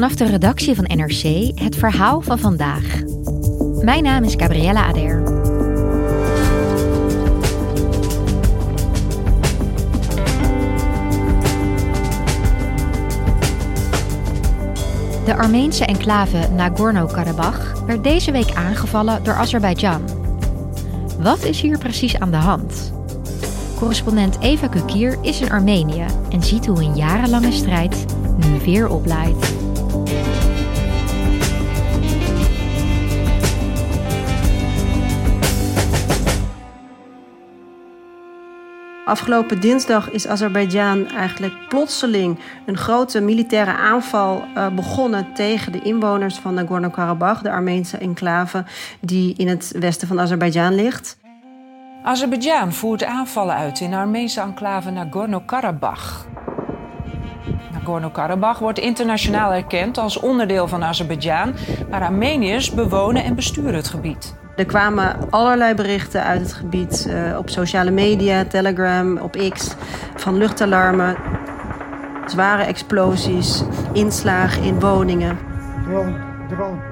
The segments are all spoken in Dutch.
Vanaf de redactie van NRC het verhaal van vandaag. Mijn naam is Gabriella Ader. De Armeense enclave Nagorno-Karabakh werd deze week aangevallen door Azerbeidzjan. Wat is hier precies aan de hand? Correspondent Eva Kukier is in Armenië en ziet hoe een jarenlange strijd nu weer oplaait. Afgelopen dinsdag is Azerbeidzjan eigenlijk plotseling een grote militaire aanval uh, begonnen tegen de inwoners van Nagorno-Karabakh, de Armeense enclave die in het westen van Azerbeidzjan ligt. Azerbeidzjan voert aanvallen uit in de Armeense enclave Nagorno-Karabakh. Nagorno-Karabakh wordt internationaal erkend als onderdeel van Azerbeidzjan, maar Armeniërs bewonen en besturen het gebied. Er kwamen allerlei berichten uit het gebied uh, op sociale media, Telegram, op X, van luchtalarmen, zware explosies, inslagen in woningen. Drone, drone.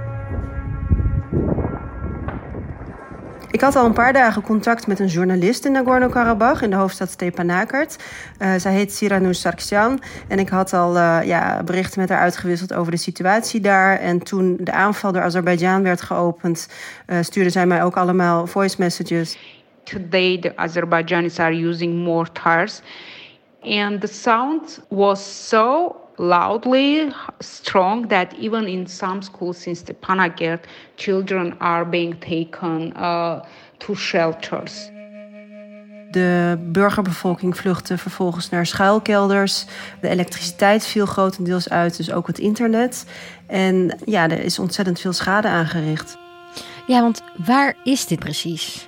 Ik had al een paar dagen contact met een journalist in Nagorno-Karabakh in de hoofdstad Stepanakert. Uh, zij heet Siranoush Sargsyan. En ik had al uh, ja, berichten met haar uitgewisseld over de situatie daar. En toen de aanval door Azerbeidzjan werd geopend, uh, stuurde zij mij ook allemaal voice messages. Today the Azerbaijanis are using mortars. And the sound was so loudly strong that even in some schools in Stepanakert, children are being taken uh, to shelters. De burgerbevolking vluchtte vervolgens naar schuilkelders. De elektriciteit viel grotendeels uit, dus ook het internet. En ja, er is ontzettend veel schade aangericht. Ja, want waar is dit precies?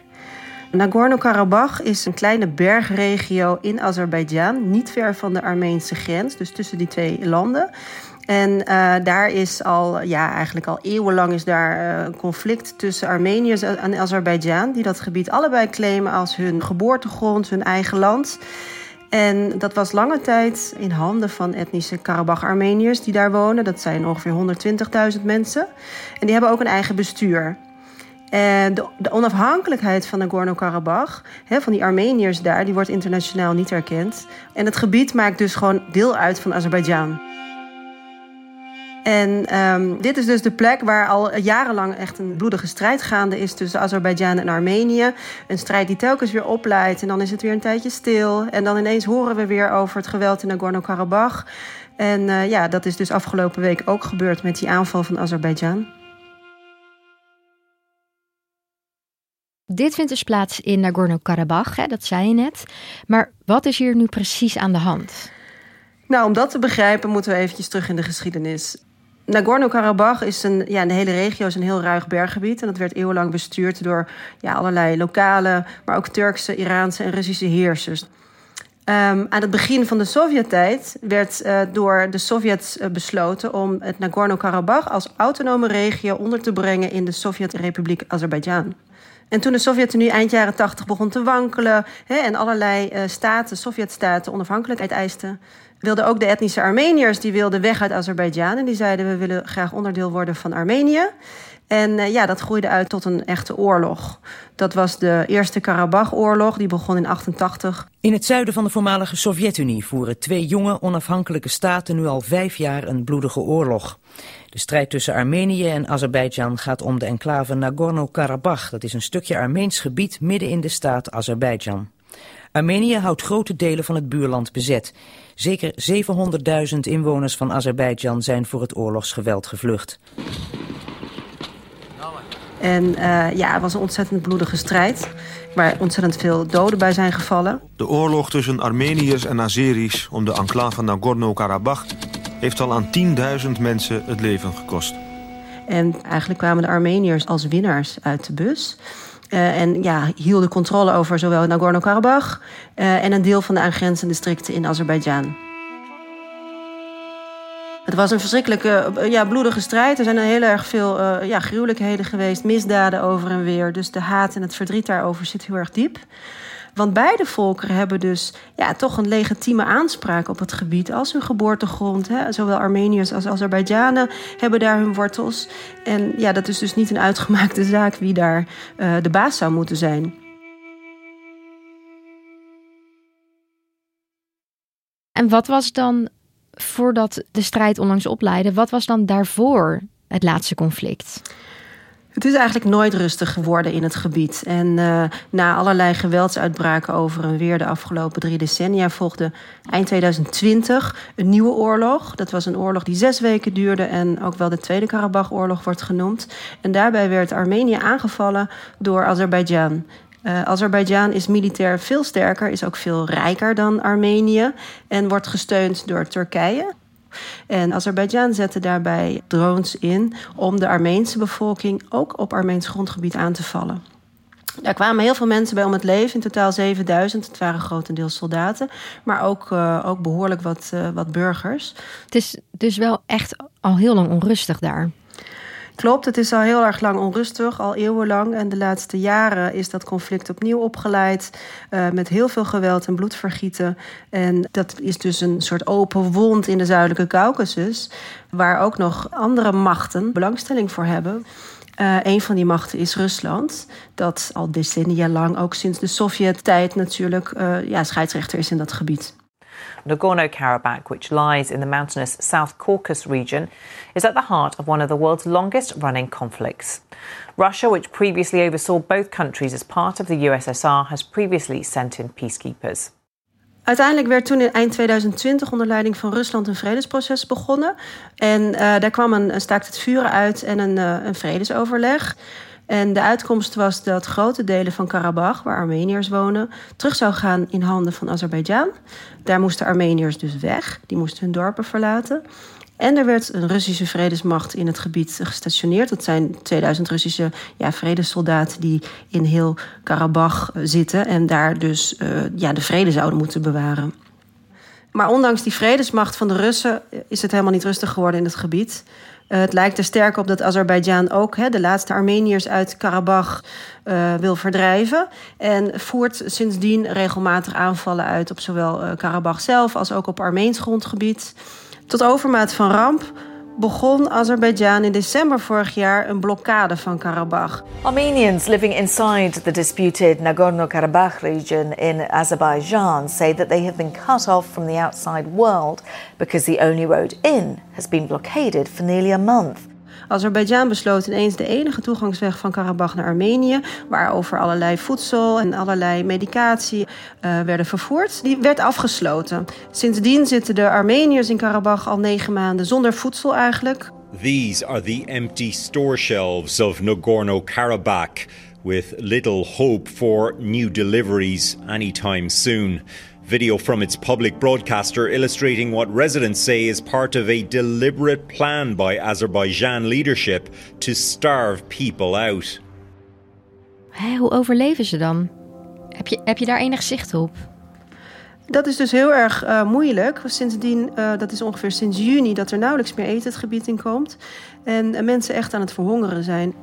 Nagorno-Karabakh is een kleine bergregio in Azerbeidzjan, niet ver van de Armeense grens, dus tussen die twee landen. En uh, daar is al, ja, eigenlijk al eeuwenlang is daar uh, conflict tussen Armeniërs en Azerbeidzjan, die dat gebied allebei claimen als hun geboortegrond, hun eigen land. En dat was lange tijd in handen van etnische Karabach-Armeniërs die daar wonen. Dat zijn ongeveer 120.000 mensen. En die hebben ook een eigen bestuur. En de, onafhankelijkheid van Nagorno-Karabakh, van die Armeniërs daar, die wordt internationaal niet erkend. En het gebied maakt dus gewoon deel uit van Azerbeidzjan. En um, dit is dus de plek waar al jarenlang echt een bloedige strijd gaande is tussen Azerbeidzjan en Armenië. Een strijd die telkens weer opleidt en dan is het weer een tijdje stil. En dan ineens horen we weer over het geweld in Nagorno-Karabakh. En uh, ja, dat is dus afgelopen week ook gebeurd met die aanval van Azerbeidzjan. Dit vindt dus plaats in Nagorno-Karabakh, dat zei je net. Maar wat is hier nu precies aan de hand? Nou, om dat te begrijpen moeten we eventjes terug in de geschiedenis. Nagorno-Karabakh is een, ja, de hele regio is een heel ruig berggebied. En dat werd eeuwenlang bestuurd door ja, allerlei lokale, maar ook Turkse, Iraanse en Russische heersers. Um, aan het begin van de Sovjet-tijd werd uh, door de Sovjets uh, besloten om het Nagorno-Karabakh als autonome regio onder te brengen in de Sovjet-Republiek Azerbeidzjan. En toen de Sovjet-Unie eind jaren 80 begon te wankelen hè, en allerlei uh, staten, Sovjet-staten, onafhankelijkheid eisten, wilden ook de etnische Armeniërs die wilden weg uit Azerbeidzjan en die zeiden we willen graag onderdeel worden van Armenië. En uh, ja, dat groeide uit tot een echte oorlog. Dat was de Eerste Karabach-oorlog, die begon in 88. In het zuiden van de voormalige Sovjet-Unie voeren twee jonge onafhankelijke staten nu al vijf jaar een bloedige oorlog. De strijd tussen Armenië en Azerbeidzjan gaat om de enclave Nagorno-Karabakh. Dat is een stukje Armeens gebied midden in de staat Azerbeidzjan. Armenië houdt grote delen van het buurland bezet. Zeker 700.000 inwoners van Azerbeidzjan zijn voor het oorlogsgeweld gevlucht. En uh, ja, het was een ontzettend bloedige strijd. Waar ontzettend veel doden bij zijn gevallen. De oorlog tussen Armeniërs en Azeris om de enclave Nagorno-Karabakh... heeft al aan 10.000 mensen het leven gekost. En eigenlijk kwamen de Armeniërs als winnaars uit de bus. Uh, en ja, hielden controle over zowel Nagorno-Karabakh... Uh, en een deel van de aangrenzende districten in Azerbeidzjan. Het was een verschrikkelijke, ja, bloedige strijd. Er zijn heel erg veel ja, gruwelijkheden geweest, misdaden over en weer. Dus de haat en het verdriet daarover zit heel erg diep. Want beide volkeren hebben dus ja, toch een legitieme aanspraak op het gebied als hun geboortegrond. Hè. Zowel Armeniërs als Azerbeidzjanen hebben daar hun wortels. En ja, dat is dus niet een uitgemaakte zaak wie daar uh, de baas zou moeten zijn. En wat was dan voordat de strijd onlangs opleidde, wat was dan daarvoor het laatste conflict? Het is eigenlijk nooit rustig geworden in het gebied. En uh, na allerlei geweldsuitbraken over en weer de afgelopen drie decennia volgde eind 2020 een nieuwe oorlog. Dat was een oorlog die zes weken duurde en ook wel de Tweede Karabach-oorlog wordt genoemd. En daarbij werd Armenië aangevallen door Azerbeidzjan. Uh, Azerbeidzjan is militair veel sterker, is ook veel rijker dan Armenië en wordt gesteund door Turkije. En Azerbeidzjan zette daarbij drones in om de Armeense bevolking ook op Armeens grondgebied aan te vallen. Daar kwamen heel veel mensen bij om het leven, in totaal 7000. Het waren grotendeels soldaten, maar ook, uh, ook behoorlijk wat, uh, wat burgers. Het is dus wel echt al heel lang onrustig daar. Klopt, het is al heel erg lang onrustig, al eeuwenlang. En de laatste jaren is dat conflict opnieuw opgeleid. Uh, met heel veel geweld en bloedvergieten. En dat is dus een soort open wond in de zuidelijke Caucasus. Waar ook nog andere machten belangstelling voor hebben. Uh, een van die machten is Rusland, dat al decennia lang, ook sinds de Sovjet-tijd natuurlijk, uh, ja, scheidsrechter is in dat gebied. Nagorno Karabakh, which lies in the mountainous South Caucasus region, is at the heart of one of the world's longest running conflicts. Russia, which previously oversaw both countries as part of the USSR, has previously sent in peacekeepers. Uiteindelijk werd toen in eind 2020 onder leiding van Rusland een vredesproces begonnen. En uh, daar kwam een, een staakt het vuren uit en een, uh, een vredesoverleg. En de uitkomst was dat grote delen van Karabach, waar Armeniërs wonen, terug zou gaan in handen van Azerbeidzjan. Daar moesten Armeniërs dus weg, die moesten hun dorpen verlaten. En er werd een Russische vredesmacht in het gebied gestationeerd. Dat zijn 2000 Russische ja, vredessoldaten die in heel Karabach zitten en daar dus uh, ja, de vrede zouden moeten bewaren. Maar ondanks die vredesmacht van de Russen is het helemaal niet rustig geworden in het gebied. Uh, het lijkt er sterk op dat Azerbeidzjan ook hè, de laatste Armeniërs uit Karabach uh, wil verdrijven. En voert sindsdien regelmatig aanvallen uit op zowel uh, Karabach zelf als ook op Armeens grondgebied. Tot overmaat van ramp begon Azerbeidzjan in december vorig jaar een blokkade van Karabach. Armenians living inside the disputed Nagorno-Karabakh region in Azerbaijan say that they have been cut off from the outside world because the only road in has been blockaded for nearly a month. Azerbeidzjan besloot ineens de enige toegangsweg van Karabach naar Armenië, waarover allerlei voedsel en allerlei medicatie uh, werden vervoerd, die werd afgesloten. Sindsdien zitten de Armeniërs in Karabach al negen maanden zonder voedsel eigenlijk. These are the empty store shelves of Nagorno-Karabakh, with little hope for new deliveries anytime soon. Video from its public broadcaster illustrating what residents say is part of a deliberate plan by Azerbaijan leadership to starve people out. Hoe overleven ze dan? Heb je, heb je daar enig zicht op? Dat is dus heel erg uh, moeilijk. Sindsdien, uh, dat is ongeveer sinds juni, dat er nauwelijks meer eten het gebied in komt. En uh, mensen echt aan het verhongeren zijn.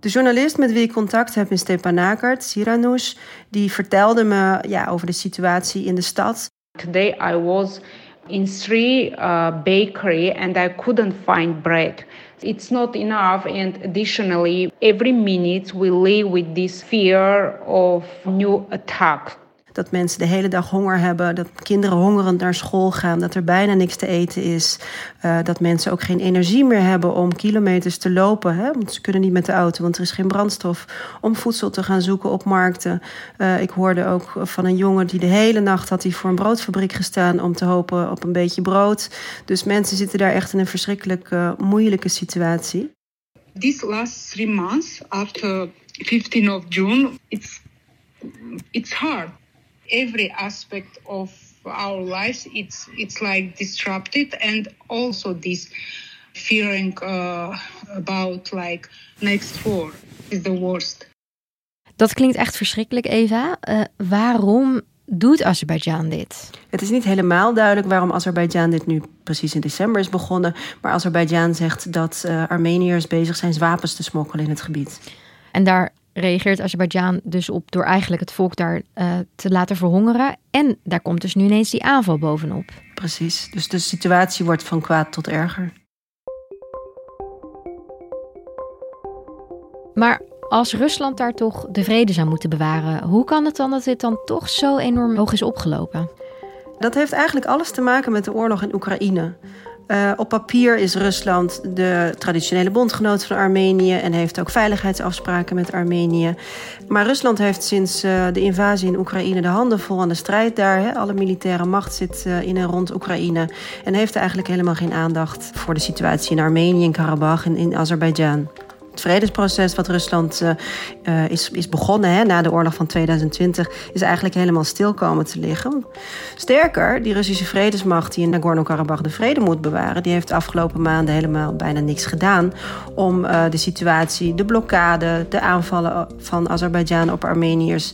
De journalist met wie ik contact heb in Stepanakert, Siranush, die vertelde me ja, over de situatie in de stad. Today I was in three uh, bakery and I couldn't find bread. It's not enough, and additionally, every minute we live with this fear of new attack. Dat mensen de hele dag honger hebben, dat kinderen hongerend naar school gaan, dat er bijna niks te eten is. Uh, dat mensen ook geen energie meer hebben om kilometers te lopen. Hè? Want ze kunnen niet met de auto, want er is geen brandstof. Om voedsel te gaan zoeken op markten. Uh, ik hoorde ook van een jongen die de hele nacht had hij voor een broodfabriek gestaan om te hopen op een beetje brood. Dus mensen zitten daar echt in een verschrikkelijk uh, moeilijke situatie. These last three months, after 15 of June, it's it's hard. Every aspect of our lives it's it's like disrupted and also this fearing uh, about like next war is the worst. Dat klinkt echt verschrikkelijk, Eva. Uh, waarom doet Azerbeidzjan dit? Het is niet helemaal duidelijk waarom Azerbeidzjan dit nu precies in december is begonnen. Maar Azerbeidzjan zegt dat uh, Armeniërs bezig zijn wapens te smokkelen in het gebied. En daar reageert Azerbeidzjan dus op door eigenlijk het volk daar uh, te laten verhongeren. En daar komt dus nu ineens die aanval bovenop. Precies, dus de situatie wordt van kwaad tot erger. Maar als Rusland daar toch de vrede zou moeten bewaren, hoe kan het dan dat dit dan toch zo enorm hoog is opgelopen? Dat heeft eigenlijk alles te maken met de oorlog in Oekraïne. Uh, op papier is Rusland de traditionele bondgenoot van Armenië en heeft ook veiligheidsafspraken met Armenië. Maar Rusland heeft sinds uh, de invasie in Oekraïne de handen vol aan de strijd daar. Hè. Alle militaire macht zit uh, in en rond Oekraïne en heeft eigenlijk helemaal geen aandacht voor de situatie in Armenië, in Karabach en in Azerbeidzjan het vredesproces wat Rusland uh, is, is begonnen hè, na de oorlog van 2020, is eigenlijk helemaal stil komen te liggen. Sterker, die Russische vredesmacht die in Nagorno-Karabakh de vrede moet bewaren, die heeft de afgelopen maanden helemaal bijna niks gedaan om uh, de situatie, de blokkade, de aanvallen van Azerbeidzjan op Armeniërs,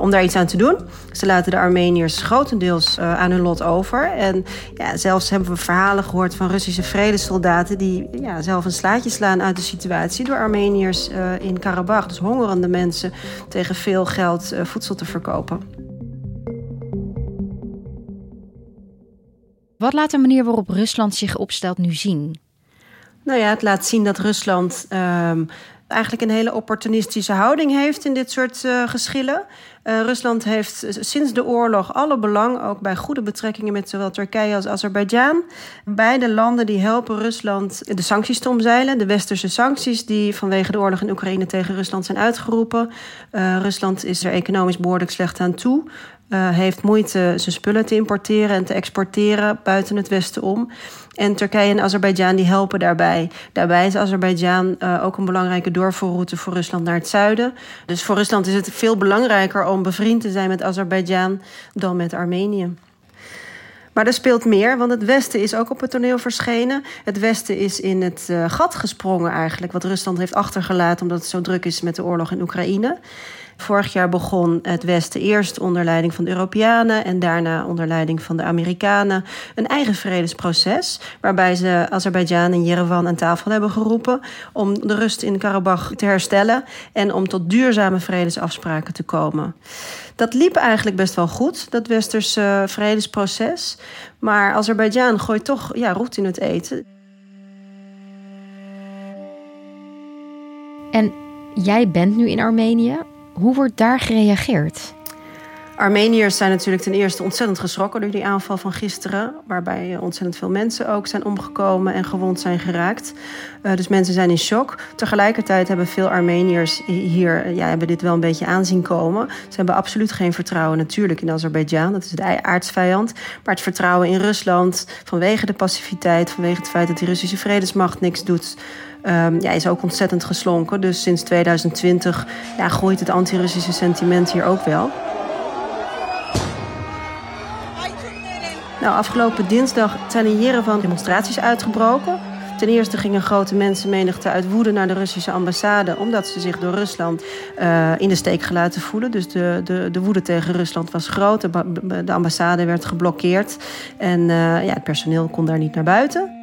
om daar iets aan te doen. Ze laten de Armeniërs grotendeels aan hun lot over. En ja, zelfs hebben we verhalen gehoord van Russische vredessoldaten die ja, zelf een slaatje slaan uit de situatie Armeniërs uh, in Karabach, dus hongerende mensen, tegen veel geld uh, voedsel te verkopen. Wat laat de manier waarop Rusland zich opstelt nu zien? Nou ja, het laat zien dat Rusland um, eigenlijk een hele opportunistische houding heeft in dit soort uh, geschillen. Uh, Rusland heeft sinds de oorlog alle belang, ook bij goede betrekkingen met zowel Turkije als Azerbeidzjan. Beide landen die helpen Rusland de sancties te omzeilen. De westerse sancties die vanwege de oorlog in Oekraïne tegen Rusland zijn uitgeroepen. Rusland is er economisch behoorlijk slecht aan toe. Uh, heeft moeite zijn spullen te importeren en te exporteren buiten het Westen om. En Turkije en Azerbeidzjan die helpen daarbij. Daarbij is Azerbeidzjan uh, ook een belangrijke doorvoerroute voor Rusland naar het zuiden. Dus voor Rusland is het veel belangrijker om bevriend te zijn met Azerbeidzjan dan met Armenië. Maar er speelt meer, want het Westen is ook op het toneel verschenen. Het Westen is in het uh, gat gesprongen eigenlijk, wat Rusland heeft achtergelaten omdat het zo druk is met de oorlog in Oekraïne. Vorig jaar begon het Westen eerst onder leiding van de Europeanen en daarna onder leiding van de Amerikanen een eigen vredesproces. Waarbij ze Azerbeidzjan en Yerevan aan tafel hebben geroepen om de rust in Karabach te herstellen en om tot duurzame vredesafspraken te komen. Dat liep eigenlijk best wel goed, dat Westerse vredesproces. Maar Azerbeidzjan gooit toch ja, roet in het eten. En jij bent nu in Armenië. Hoe wordt daar gereageerd? Armeniërs zijn natuurlijk ten eerste ontzettend geschrokken door die aanval van gisteren. Waarbij ontzettend veel mensen ook zijn omgekomen en gewond zijn geraakt. Uh, dus mensen zijn in shock. Tegelijkertijd hebben veel Armeniërs hier ja, hebben dit wel een beetje aanzien komen. Ze hebben absoluut geen vertrouwen natuurlijk in Azerbeidzjan. Dat is de aardsvijand. Maar het vertrouwen in Rusland vanwege de passiviteit, vanwege het feit dat die Russische vredesmacht niks doet. Um, ja, is ook ontzettend geslonken. Dus sinds 2020 ja, groeit het anti-Russische sentiment hier ook wel. Nou, afgelopen dinsdag zijn in Jerevan demonstraties uitgebroken. Ten eerste ging een grote mensenmenigte uit woede naar de Russische ambassade... omdat ze zich door Rusland uh, in de steek gelaten voelen. Dus de, de, de woede tegen Rusland was groot. De, de ambassade werd geblokkeerd. En uh, ja, het personeel kon daar niet naar buiten.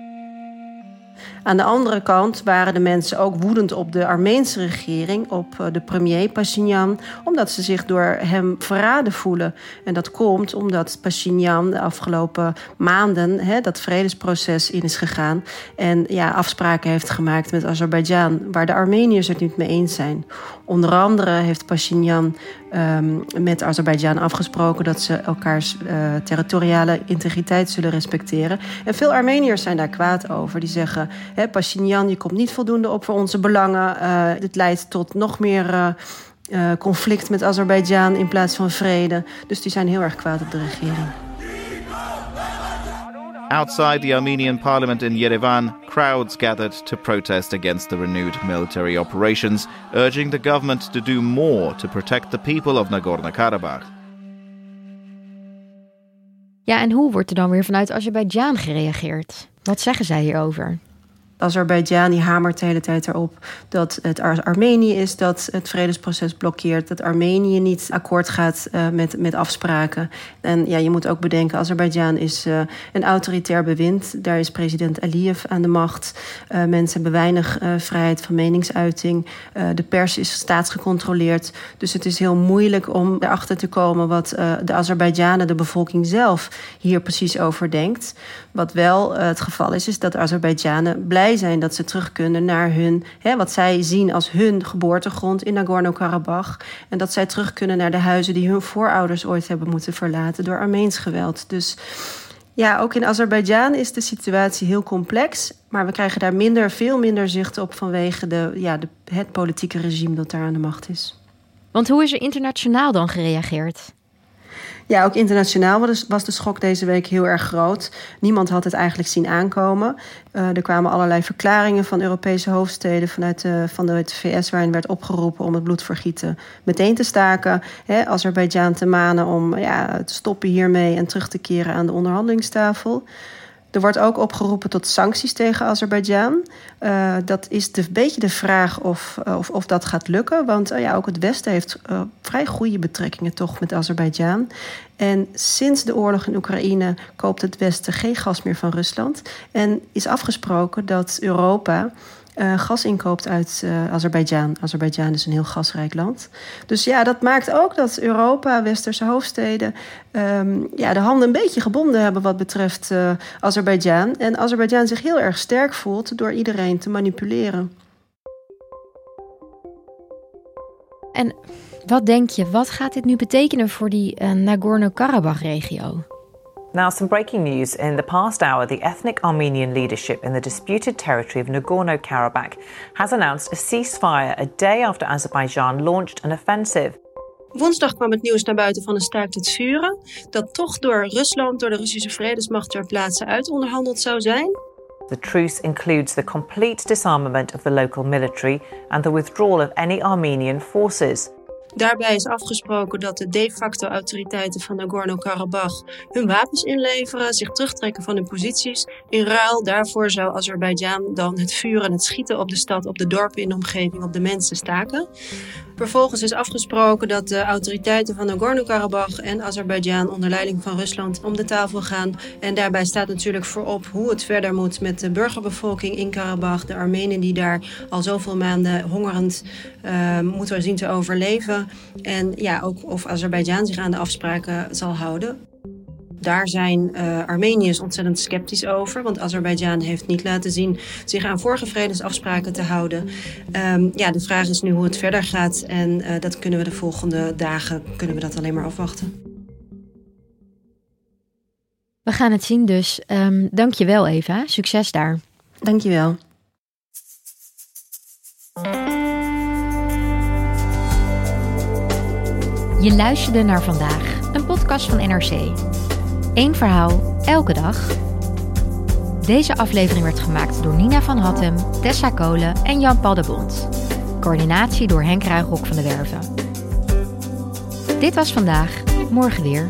Aan de andere kant waren de mensen ook woedend op de Armeense regering, op eh, de premier Pashinyan, omdat ze zich door hem verraden voelen. En dat komt omdat Pashinyan de afgelopen maanden dat vredesproces in is gegaan en ja, afspraken heeft gemaakt met Azerbeidzjan, waar de Armeniërs het niet mee eens zijn. Onder andere heeft Pashinyan um, met Azerbeidzjan afgesproken dat ze elkaars uh, territoriale integriteit zullen respecteren. En veel Armeniërs zijn daar kwaad over. Die zeggen: hè, Pashinyan, je komt niet voldoende op voor onze belangen. Uh, dit leidt tot nog meer. Uh, conflict met Azerbeidzjan in plaats van vrede. Dus die zijn heel erg kwaad op de regering. Outside the Armenian parliament in Yerevan, crowds gathered to protest against the renewed military operations, urging the government to do more to protect the people of Nagorno-Karabakh. Ja, en hoe wordt er dan weer vanuit Azerbeidzjan gereageerd? Wat zeggen zij hierover? Azerbeidzjan hamert de hele tijd erop dat het Ar Armenië is dat het vredesproces blokkeert. Dat Armenië niet akkoord gaat uh, met, met afspraken. En ja, je moet ook bedenken, Azerbeidzjan is uh, een autoritair bewind. Daar is president Aliyev aan de macht. Uh, mensen hebben weinig vrijheid van meningsuiting. de pers is staatsgecontroleerd. Dus het is heel moeilijk om erachter te komen wat de Azerbeidzjanen, de bevolking zelf, hier precies over denkt. Wat wel het geval is, is dat Azerbeidzjanen blij zijn dat ze terug kunnen naar hun, hè, wat zij zien als hun geboortegrond in Nagorno-Karabakh. En dat zij terug kunnen naar de huizen die hun voorouders ooit hebben moeten verlaten door Armeens geweld. Dus ja, ook in Azerbeidzjan is de situatie heel complex. Maar we krijgen daar minder, veel minder zicht op vanwege de, ja, de, het politieke regime dat daar aan de macht is. Want hoe is er internationaal dan gereageerd? Ja, ook internationaal was de schok deze week heel erg groot. Niemand had het eigenlijk zien aankomen. Uh, er kwamen allerlei verklaringen van Europese hoofdsteden vanuit de, van de VS, waarin werd opgeroepen om het bloedvergieten meteen te staken. Azerbeidzjan te manen om ja, te stoppen hiermee en terug te keren aan de onderhandelingstafel. Er wordt ook opgeroepen tot sancties tegen Azerbeidzjan. Uh, dat is een beetje de vraag of, uh, of, of, dat gaat lukken. Want uh, ja, ook het Westen heeft vrij goede betrekkingen toch met Azerbeidzjan. En sinds de oorlog in Oekraïne koopt het Westen geen gas meer van Rusland. En is afgesproken dat Europa uh, gas inkoopt uit uh, Azerbeidzjan. Azerbeidzjan is een heel gasrijk land. Dus ja, dat maakt ook dat Europa, westerse hoofdsteden, um, ja, de handen een beetje gebonden hebben wat betreft uh, Azerbeidzjan. En Azerbeidzjan zich heel erg sterk voelt door iedereen te manipuleren. En wat denk je, wat gaat dit nu betekenen voor die Nagorno-Karabakh-regio? Now, some breaking news. In the past hour, the ethnic Armenian leadership in the disputed territory of Nagorno Karabakh has announced a ceasefire a day after Azerbaijan launched an offensive. Woensdag kwam het nieuws naar buiten van een staakt het vuren, dat toch door Rusland, door de Russische vredesmacht ter plaatse uitonderhandeld zou zijn. The truce includes the complete disarmament of the local military and the withdrawal of any Armenian forces. Daarbij is afgesproken dat de de facto autoriteiten van Nagorno-Karabakh hun wapens inleveren, zich terugtrekken van hun posities. In ruil daarvoor zou Azerbeidzjan dan het vuren en het schieten op de stad, op de dorpen in de omgeving, op de mensen staken. Vervolgens is afgesproken dat de autoriteiten van Nagorno-Karabakh en Azerbeidzjan onder leiding van Rusland om de tafel gaan. En daarbij staat natuurlijk voorop hoe het verder moet met de burgerbevolking in Karabakh, de Armenen die daar al zoveel maanden hongerend uh, moeten zien te overleven. En ja, ook of Azerbeidzjan zich aan de afspraken zal houden. Daar zijn uh, Armeniërs ontzettend sceptisch over. Want Azerbeidzjan heeft niet laten zien zich aan vorige vredesafspraken te houden. Um, ja, de vraag is nu hoe het verder gaat. En uh, dat kunnen we de volgende dagen kunnen we dat alleen maar afwachten. We gaan het zien dus. Um, Dank je wel Eva. Succes daar. Dank je wel. Je luisterde naar vandaag, een podcast van NRC. Eén verhaal, elke dag. Deze aflevering werd gemaakt door Nina van Hattem, Tessa Kolen en Jan-Paul. Coördinatie door Henk Ruigrok van de Werven. Dit was vandaag, morgen weer.